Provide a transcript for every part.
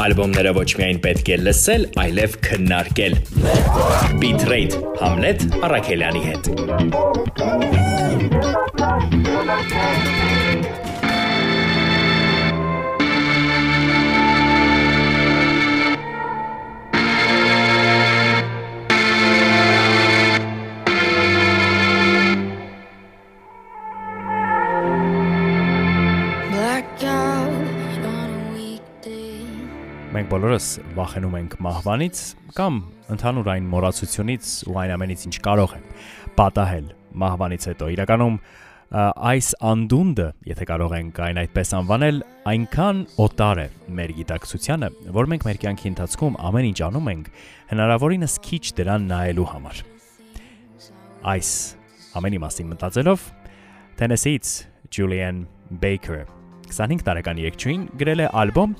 Ալբոմները ոչ միայն պետք է լսել, այլև քննարկել։ Bitrate Hamlet Արաքելյանի հետ։ բոլորս վախենում ենք մահվանից կամ ընդհանուր այն մոռացությունից ու այն ամենից, ինչ կարող է պատահել մահվանից հետո։ Իրականում այս անդունդը, եթե կարող ենք այն այդպես անվանել, այնքան օտար է մեր գիտակցությանը, որ մենք մեր կյանքի ընթացքում ամեն ինչ անում ենք հնարավորինս քիչ դրան նայելու համար։ Այս ամենի մասին մտածելով Tennessee-ից Julian Baker 25 տարեկան երգչուհին գրել է ալբոմ,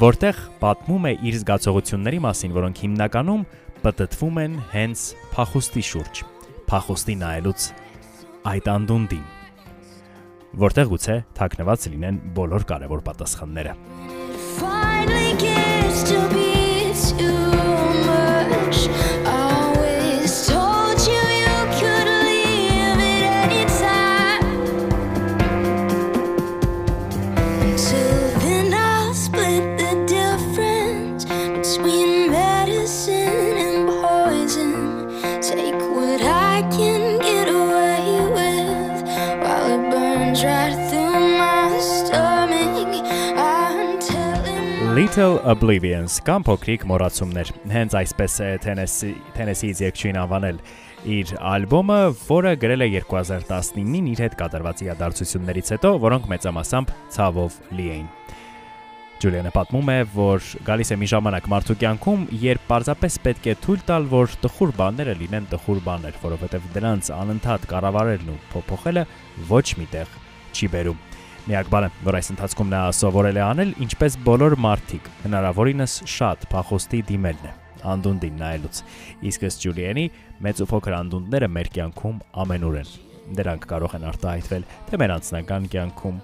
որտեղ պատմում է իր զգացողությունների մասին, որոնք հիմնականում պատտվում են հենց փախուստի շուրջ։ Փախուստի նայելուց այդ անդունդին, որտեղ գուցե թաքնված լինեն բոլոր կարևոր պատասխանները։ Finally gets to be Little Oblivions կամ փոքրիկ մոռացումներ։ Հենց այսպես է Tennessee Tennessee-ից երգչուհին անվանել իր ալբոմը, որը գրել է 2019-ին իր հետ կատարված իրադարձություններից հետո, որոնք մեծամասամբ ցավով լի էին։ Ջուլիանը պատմում է, որ գալիս է մի ժամանակ մարդու կյանքում, երբ պարզապես պետք է թույլ տալ, որ տխուր բաները լինեն տխուր բաներ, որովհետև դրանց անընդհատ կառավարելն ու փոփոխելը ոչ միտեղ չի բերում։ Միակ բանը, որ այս ընթացքում նա սովորել է անել, ինչպես բոլոր մարդիկ, հնարավորինս շատ փախոստի դիմելն է անդունդին նայելուց։ Իսկ ըստ Ջուլիանի մեծ ու փոքր անդունդները մեր կյանքում ամենուր են։ Դրանք կարող են արտահայտվել թե մեր անձնական կյանքում,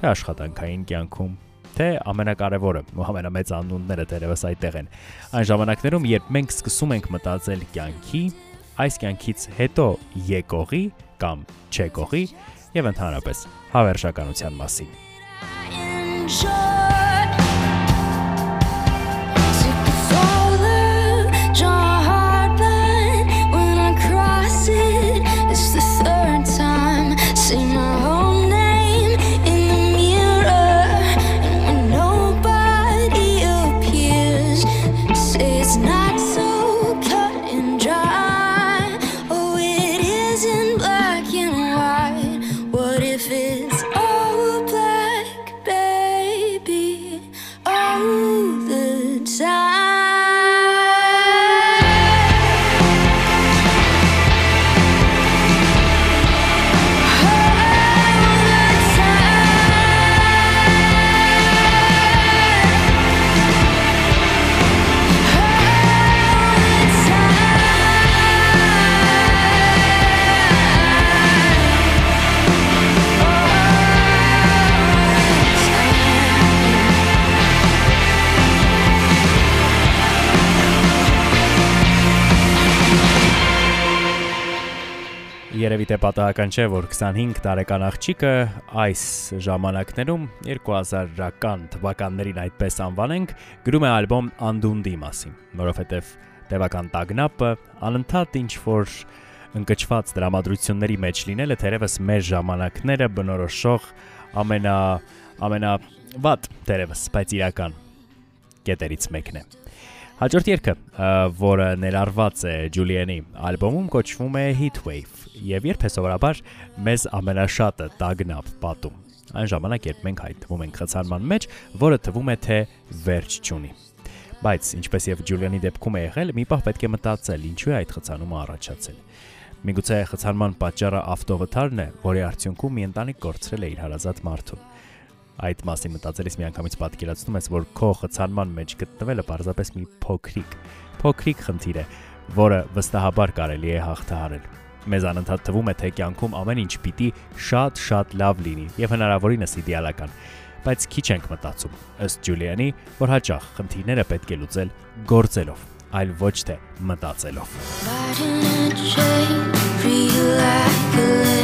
թե աշխատանքային կյանքում, թե ամենակարևորը ու ամենամեծ անդունդները դերևս այդտեղ են։ Այն ժամանակներում, երբ մենք սկսում ենք մտածել կյանքի, այս կյանքից հետո եկողի կամ չեկողի եւ ընդհանրապես հավերժականության մասին։ enjoy. Երևի թե պատահական չէ, որ 25 տարեկան աղջիկը այս ժամանակներում 2000-ական թվականներին այդպես անվանենք, գրում է ալբոմ Անդունդի մասին, որովհետև տևական տագնապը անընդհատ ինչ որ ընկճված դրամատրությունների մեջ լինելը թերևս մեր ժամանակները բնորոշող ամենա ամենա վատ թերևս, բայց իրական կետերից մեկն է։ Հաջորդ երգը, որը ներառված է Ջուլիանի ալբոմում, կոչվում է Heatwave եւ երբ է սովորաբար մեզ ամենաշատը տագնապ պատում։ Այն ժամանակ, երբ մենք հայտնվում ենք խցանման մեջ, որը թվում է թե վերջ չունի։ Բայց ինչպես եւ Ջուլիանի դեպքում է եղել, մի պահ պետք է մտածել, ինչու է այդ խցանումը առաջացել։ Միգուցե խցանման պատճառը ավտովթարն է, որի արդյունքում մի ընտանիք կորցրել է իր հարազատ մարդուն։ Այդ մասին մտածելիս միանգամից պատկերացնում ես, որ քո խցանման մեջ գտնվելը պարզապես մի փոքրիկ, փոքրիկ խնդիր է, որը վստահաբար կարելի է հաղթահարել։ Մեզ անընդհատ թվում է, թե կյանքում ամեն ինչ պիտի շատ-շատ լավ լինի եւ հնարավորինս իդեալական։ բայց քիչ ենք մտածում։ Ըստ Ջուլիանի, որ հաճախ խնդիրները պետք է լուծել գործելով, այլ ոչ թե մտածելով։ Fighting a chain, feel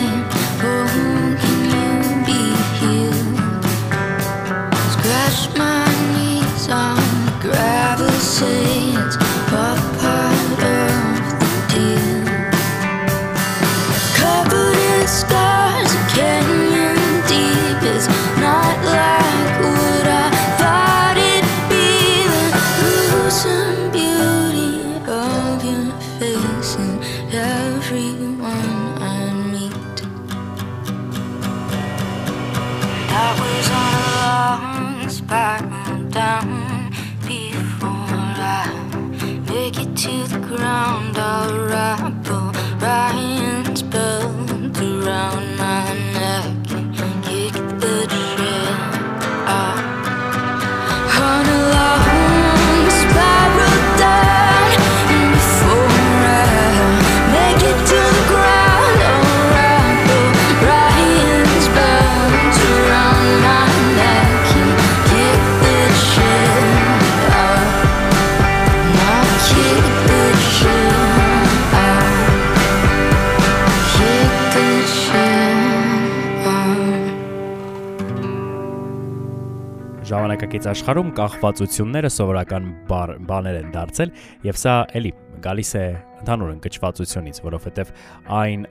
Ժամանակակից աշխարհում կախվածությունները սովորական բառ- բաներ են դարձել եւ սա էլի գալիս է ընդհանուր ընկճվածությունից, որովհետեւ այն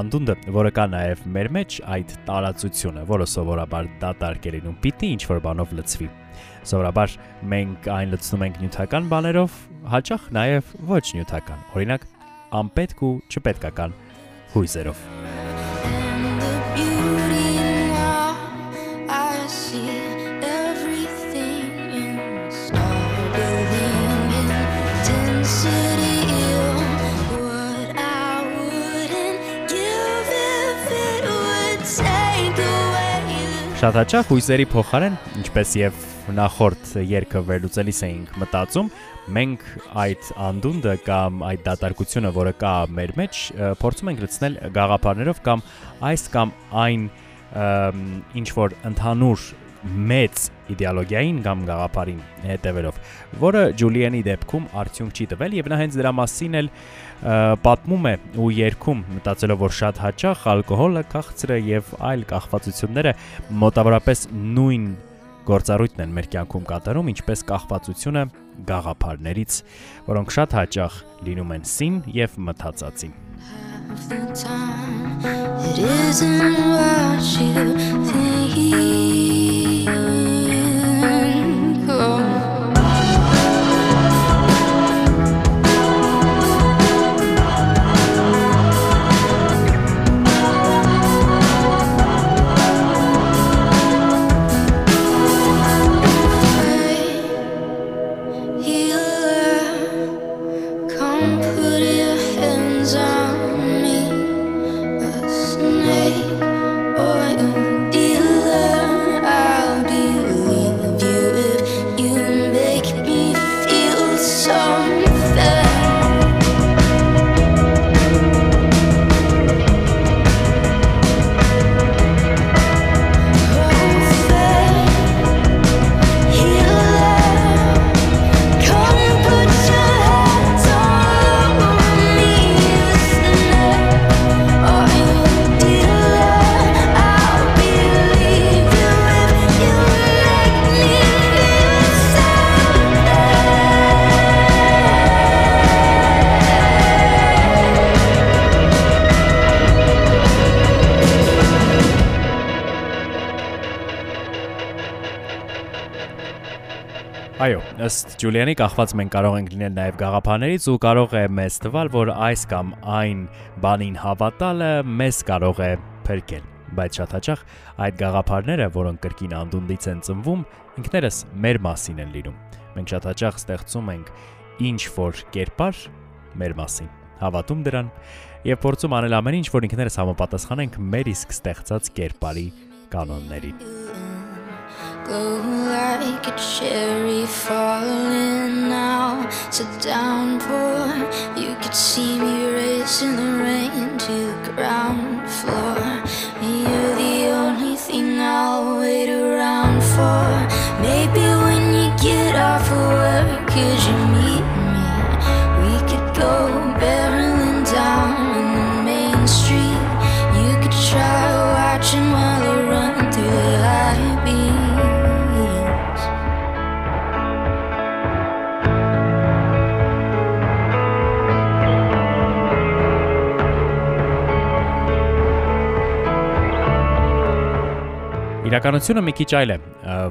անդունդը, որը կա նաեւ մեր մեջ, այդ տարածությունը, որը սովորաբար դատարկ է լինում, պիտի ինչ որ բանով լցվի։ Սովորաբար մենք այն լցնում ենք նյութական բաներով, հաճախ նաեւ ոչ նյութական։ Օրինակ, անպետք ու չպետքական հույզերով։ Շատ հաճախ հույզերի փոխարեն, ինչպես եւ նախորդ երկը վերլուծելիս էինք մտածում, մենք այդ անդունդը կամ այդ դատարկությունը, որը կա մեր մեջ, փորձում ենք լցնել գաղափարներով կամ այս կամ այն ինչ որ ընդհանուր մեծ իդեալոգիային կամ գաղափարին հետևելով, որը Ջուլիանի դեպքում արդյունք չի տվել եւ նա հենց դրա մասին էլ պատմում է ու երգում մտածելով որ շատ հաճախ ալկոհոլը, քաղցրը եւ այլ կախվածությունները մոտավորապես նույն գործառույթն են մեր կյանքում կատարում, ինչպես կախվածությունը գաղափարներից, որոնք շատ հաճախ լինում են սին եւ մթածածին։. It isn't what you think. Ըստ Ջուլիանի կախված մենք կարող ենք լինել նաև գաղափարներից ու կարող է մեզ թվալ, որ այս կամ այն բանին հավատալը մեզ կարող է փրկել, բայց շատ հաճախ այդ գաղափարները, որոնք կրկին անդունդից են ծնվում, ինքներս մեր մասին են լինում։ Մենք շատ հաճախ ստեղծում ենք ինչ որ կերպար մեր մասին, հավատում դրան եւ փորձում անել ամեն ինչ, որ ինքներս համապատասխանենք մեր իսկ ստեղծած կերպարի կանոններին։ Glow like a cherry falling now. A downpour. You could see me racing the rain to the ground floor. You're the only thing I'll wait around for. Maybe when you get off of work, could you meet me? We could go barreling Իրականությունը մի քիչ այլ է,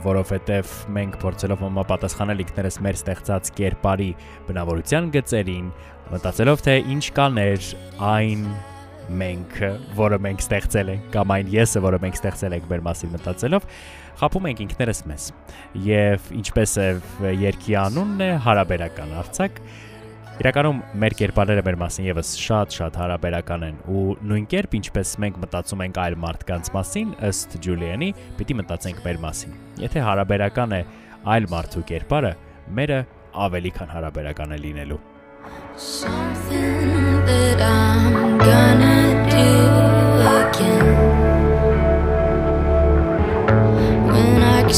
որովհետև մենք փորձելով համապատասխանել ինքներս մեր ստեղծած կերպարի բնավորության գծերին, մտածելով թե ինչ կաներ այն մենք, որը մենք ստեղծել ենք, կամ այն եսը, որը մենք ստեղծել ենք մեր մասին մտածելով, խապում ենք ինքներս մեզ։ Եվ ինչպես է երկի անունն է հարաբերական արցակ, Իրականում մեր կերպարները մեր մասին եւս շատ-շատ հարաբերական են ու նույն կերպ ինչպես մենք մտածում ենք այլ մարդկանց մասին, ըստ Ջուլիանի, պիտի մտածենք մեր մասին։ Եթե հարաբերական է այլ մարդու կերպարը, մերը ավելի քան հարաբերական է լինելու։ Something that I'm gonna do again. When I could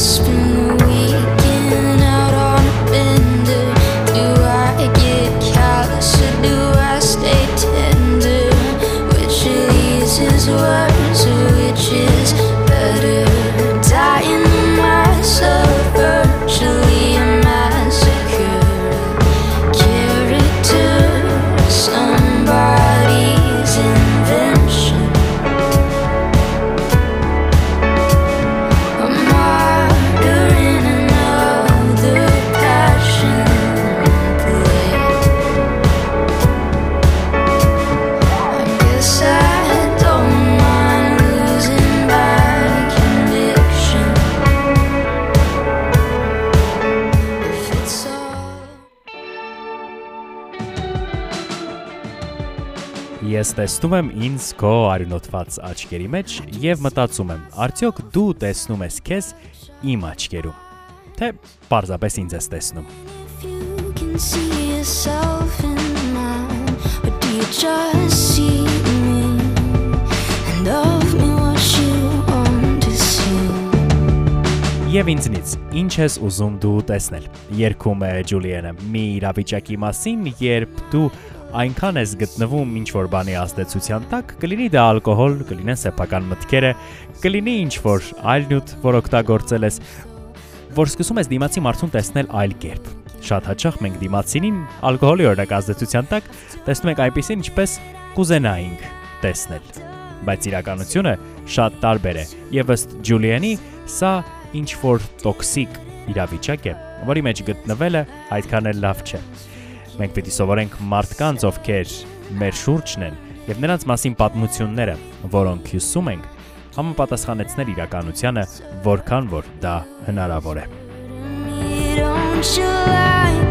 տեսնում եմ ինձ քո արյունոտված աչքերի մեջ եւ մտածում եմ, արդյոք դու տեսնում ես քեզ իմ աչքերում։ Թե պարզապես ինձ ես տեսնում։ just see me and of me what you want to see? Եվ ինձնից, ինչ ես ուզում դու տեսնել։ Երկում է Ջուլիանը մի իրավիճակի մասին, երբ դու այնքան ես գտնվում ինչ որ բանի ազդեցության տակ, կլինի դա ալկոհոլ, կլինեն սեփական մտքերը, կլինի ինչ որ այլ նյութ, որ օգտագործել ես, որ սկսում ես դիմացի մարդուն տեսնել այլ կերպ։ Շատ հաճախ մենք դիմացինին ալկոհոլի օրինակ ազդեցության տակ տեսնում ենք այնպեսին, ինչպես կուզենայինք տեսնել։ Բայց իրականությունը շատ տարբեր է։ Եվ ըստ Ջուլիանի, սա ինչ որ տոքսիկ իրավիճակ է, որի մեջ գտնվելը այդքան էլ լավ չէ։ Մենք պիտի սովորենք մարդկանց, ովքեր մեր շուրջն են, եւ նրանց մասին պատմությունները, որոնք հյուսում ենք, համապատասխանեցնել իրականությանը, որքան որ դա հնարավոր է։ Don't you like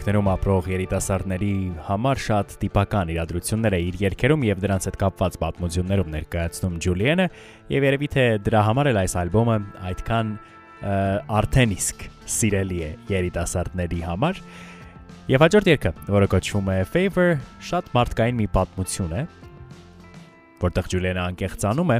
մեր ժամանակներում ապրող երիտասարդների համար շատ տիպական իրադրություններ է իր երկերում եւ դրանց հետ կապված պատմություններում ներկայացնում Ջուլիենը եւ երևի թե դրա համար էլ այս ալբոմը այդքան արդեն իսկ սիրելի է երիտասարդների համար։ Եվ հաջորդ երգը, որը կոչվում է Favor, շատ մարդկային մի պատմություն է, որտեղ Ջուլիենը անկեղծանում է,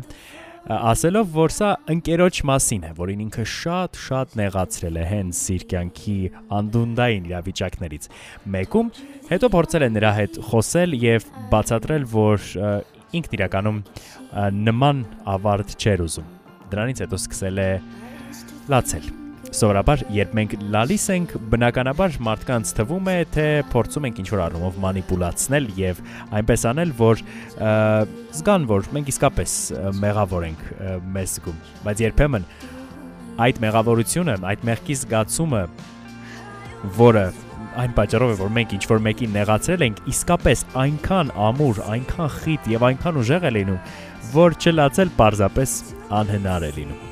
ասելով, որ սա ընկերոջ մասին է, որին ինքը շատ-շատ նեղացրել է հենց սիրկյանքի անդունդային իրավիճակներից։ Մեկում հետո փորձել է նրա հետ խոսել եւ բացատրել, որ ինքն իրականում նման ավարտ չէր ուզում։ Դրանից հետո սկսել է լացել Սովորաբար, երբ մենք լալիս ենք, բնականաբար մարդկանց թվում է, թե փորձում ենք ինչ-որ առումով մանիպուլացնել եւ այնպես անել, որ զգան, որ մենք իսկապես մեղավոր ենք մեզ զգում։ Բայց երբեմն այդ մեղավորությունը, այդ մեղքի զգացումը, որը այն պատճառով է, որ մենք ինչ որ մեկին նեղացրել ենք, իսկապես այնքան ամուր, այնքան խիտ եւ այնքան ուժեղ է լինում, որ չլացել պարզապես անհնար է լինում։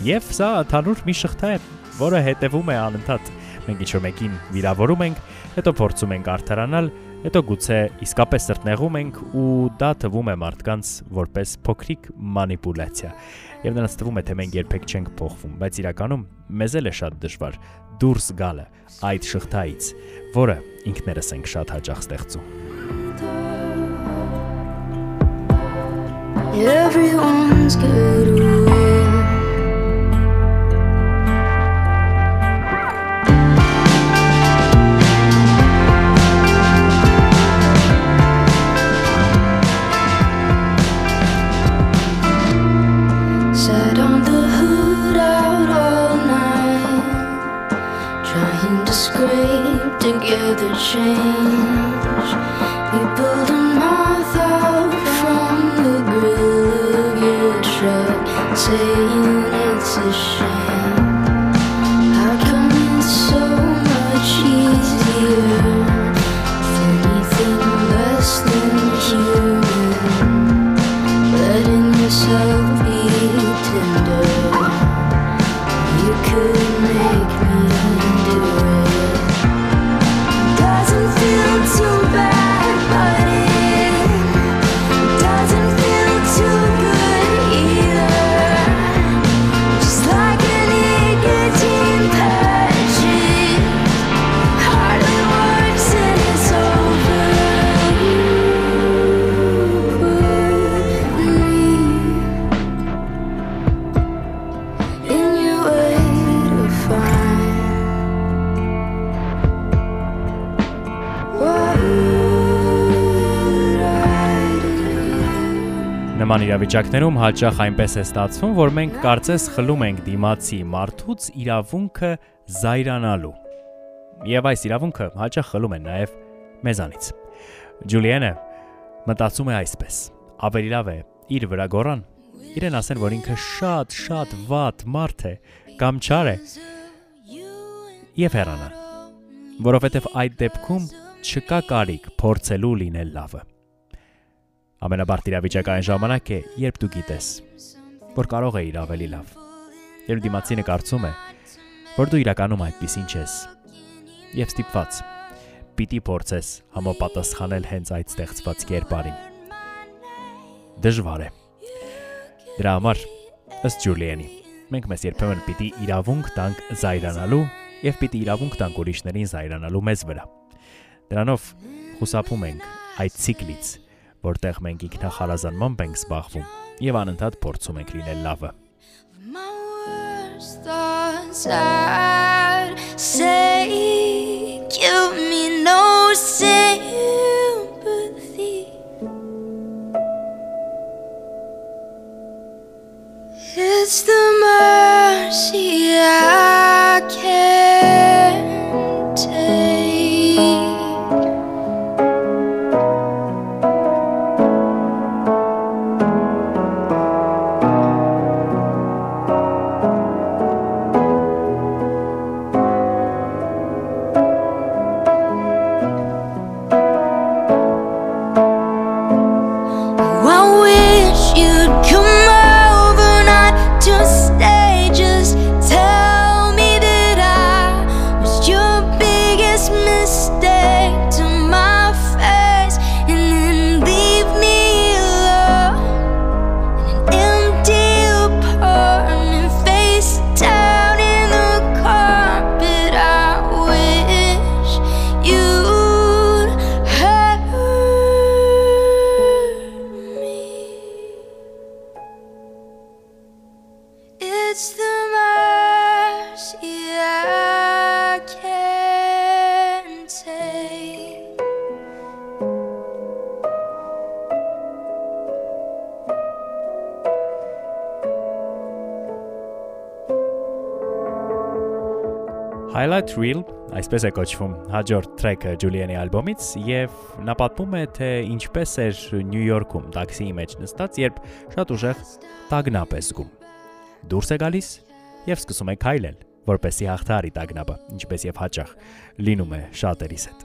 Եվ սա ընդհանուր մի շղթա է, որը հետևում է անընդհատ։ Մենք ինչ-որ մեկին վիրավորում ենք, հետո փորձում ենք արդարանալ, հետո գուցե իսկապես սրտնեղում ենք ու դա թվում է մարդկանց որպես փոքրիկ մանիպուլյացիա։ Եվ նրանց թվում է, թե մենք երբեք չենք փոխվում, բայց իրականում մեզ էլ է շատ դժվար դուրս գալը այդ շղթայից, որը ինքներս ենք շատ հաճախ ստեղծում։ Everyone's good իրավիճակներում հաճախ այնպես է ստացվում, որ մենք կարծես խլում ենք դիմացի մարդուց իրավունքը զայրանալու։ Եվ այս իրավունքը հաճախ խլում են նաև մեզանից։ Ջուլիենը մտածում է այսպես. ավելի լավ է իր վրա գորան, իրեն ասեն, որ ինքը շատ-շատ վատ մարդ է կամ չար է եւ հեռանան, որովհետեւ այդ դեպքում չկա կարիք փորձելու լինել լավը։ Ամենաբարդ իրավիճակը այն ժամանակ է, երբ դու գիտես, որ կարող է իր ավելի լավ։ Երբ դիմացինը կարծում է, որ դու իրականում այդպեսին չես, եւ ստիպված պիտի փորձես համապատասխանել հենց այդ ստեղծված կերպարին։ Դժվար է։ Դրա համար ըստ Ջուլիենի մենք մեզ երբեմն պիտի իրավունք տանք զայրանալու եւ պիտի իրավունք տանք ուրիշներին զայրանալու մեզ վրա։ Դրանով խուսափում ենք այդ ցիկլից, որտեղ մենք ինքնախարազանմամբ ենք զբաղվում եւ անընդհատ փորձում ենք լինել լավը։ say give me no sympathy. It's the mercy I can't Highlight Reel, այսպես է կոչվում հաջորդ տրեքը Ջուլիանի ալբոմից եւ նա պատմում է թե ինչպես էր Նյու Յորքում տաքսիի մեջ նստած, երբ շատ ուժեղ տագնապ է զգում։ Դուրս է գալիս եւ սկսում է քայլել, որպեսի հաղթարի տագնապը, ինչպես եւ հաճախ լինում է շատերիս հետ։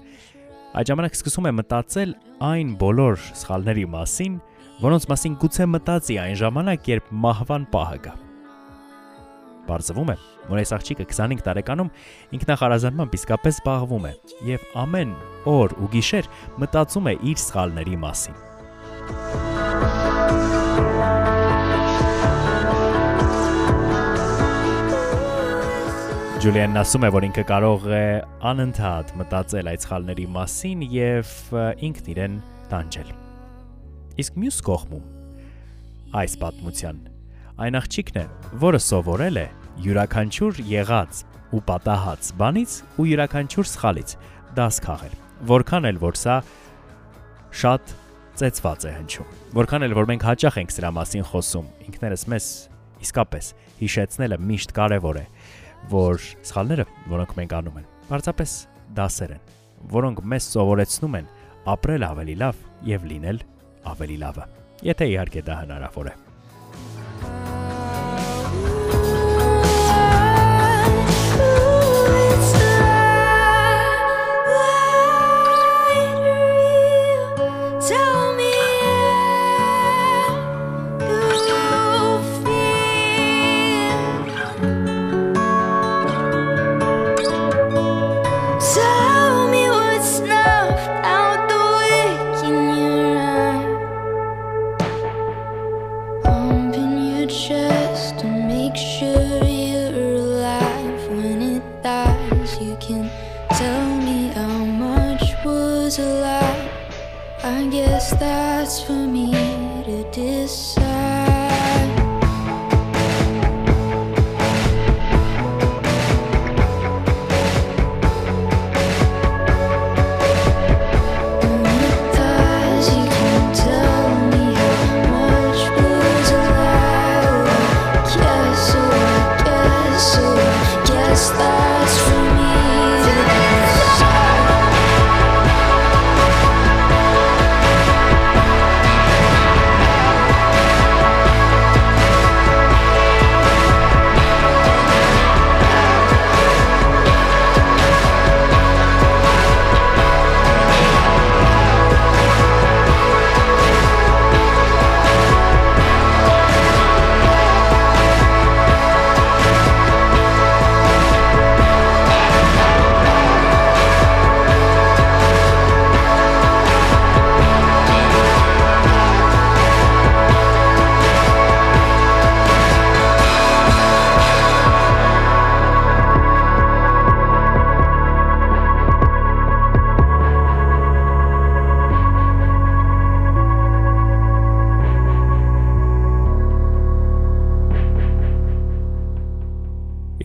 Այդ ժամանակ սկսում է մտածել այն բոլոր սխալների մասին, որոնց մասին գուցե մտածի այն ժամանակ, երբ մահվան պահը գա։ Բարձվում է, որ այս աղջիկը 25 տարեկանում ինքնախարազանմամբ իսկապես զբաղվում է եւ ամեն օր ու գիշեր մտածում է իր սխալների մասին։ Ջուլիանն ասում է, որ ինքը կարող է անընդհատ մտածել այդ սխալների մասին եւ ինքն իրեն տանջել։ Իսկ մյուս կողմում այս պատմության այն աղջիկն է, որը սովորել է յուրաքանչյուր եղած ու պատահած բանից ու յուրաքանչյուր սխալից դաս քաղել։ Որքան էլ որ սա շատ ծեծված է հնչում։ Որքան էլ որ մենք հաճախ ենք սրա մասին խոսում, ինքներս մեզ իսկապես հիշեցնելը միշտ կարևոր է, որ սխալները, որոնք մենք անում են, պարզապես դասեր են, որոնք մեզ սովորեցնում են ապրել ավելի լավ եւ լինել ավելի լավը։ Եթե իհարկե դա հնարավոր է։ that's for me to decide.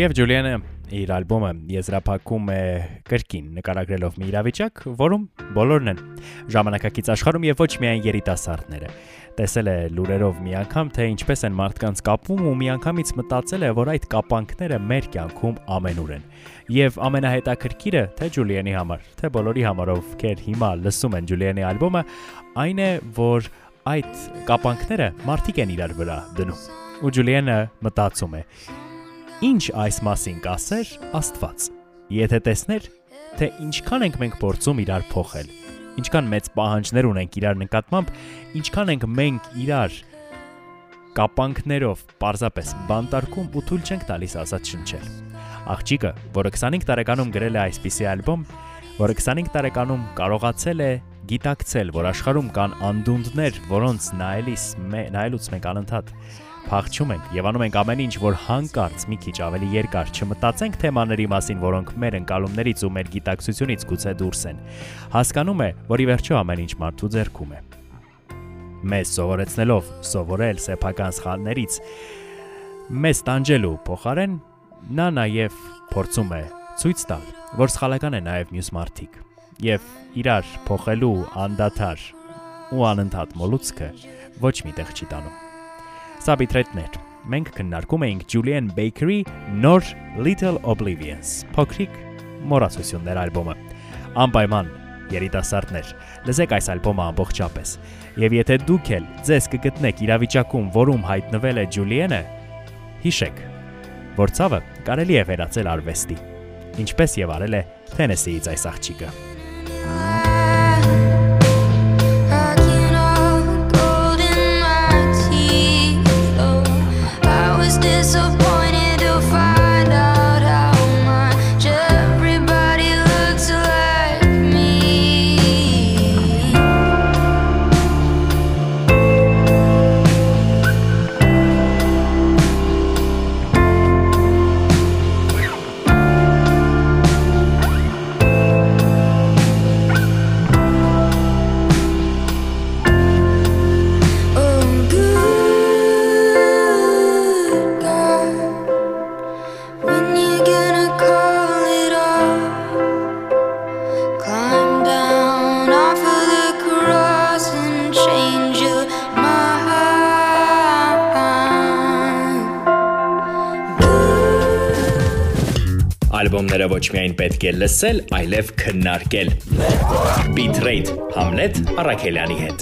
Եվ Ջուլիանը իր ալբոմը եզրափակում է կրկին նկարագրելով մի իրավիճակ, որում բոլորն են ժամանակակից աշխարհում եւ ոչ միայն երիտասարդները։ Տեսել է լուրերով մի անգամ, թե ինչպես են մարդկանց կապվում ու միանգամից մտածել է, որ այդ կապանքները մեր կյանքում ամենուր են։ Եվ ամենահետաքրքիրը, թե Ջուլիանի համար, թե բոլորի համար, ովքեր հիմա լսում են Ջուլիանի ալբոմը, այն է, որ այդ կապանքները մարդիկ են իրար վրա դնում։ Ու Ջուլիանը մտածում է. Ինչ այս մասին կասեր Աստված։ Եթե տեսներ, թե ինչքան ենք մենք փորձում իրար փոխել, ինչքան մեծ պահանջներ ունենք իրար նկատմամբ, ինչքան ենք մենք իրար կապանքներով պարզապես բանտարկում ու թույլ չենք տալիս ազատ շնչել։ Աղջիկը, որը 25 տարեկանում գրել է այսպիսի ալբոմ, որը 25 տարեկանում կարողացել է գիտակցել, որ աշխարհում կան անդունդներ, որոնց նայելիս նայելուց մենք անընդհատ փախչում ենք եւ անում ենք ամեն ինչ, որ հանկարծ մի քիչ ավելի երկար չմտածենք թեմաների մասին, որոնք մեր ընկալումներից ու մեր գիտակցությունից գուցե դուրս են։ Հասկանում է, որ ի վերջո ամեն ինչ մարդու ձեռքում է։ Մեզ սովորեցնելով սովորել սեփական սխալներից, Մեզ տանջելու փոխարեն նա նաև փորձում է ցույց տալ, որ սխալական է նաև մյուս մարդիկ եւ իրար փոխելու անդադար ու անընդհատ մոլուցքը ոչ միտեղ չի տանում։ Սա բիթրեթներ։ Մենք քննարկում էինք Julian Bakery նոր Little Oblivions, փոքրիկ մոռացություններ ալբոմը։ Անպայման երիտասարդներ, լսեք այս ալբոմը ամբողջապես։ Եվ եթե դուք էլ ձեզ կգտնեք իրավիճակում, որում հայտնվել է Ջուլիենը, հիշեք, որ ցավը կարելի է վերածել արվեստի, ինչպես եւ արել է Թենեսիից այս աղջիկը։ Rocking ոչ միայն պետք է լսել, այլև քննարկել։ Bitrate Hamlet Արաքելյանի հետ։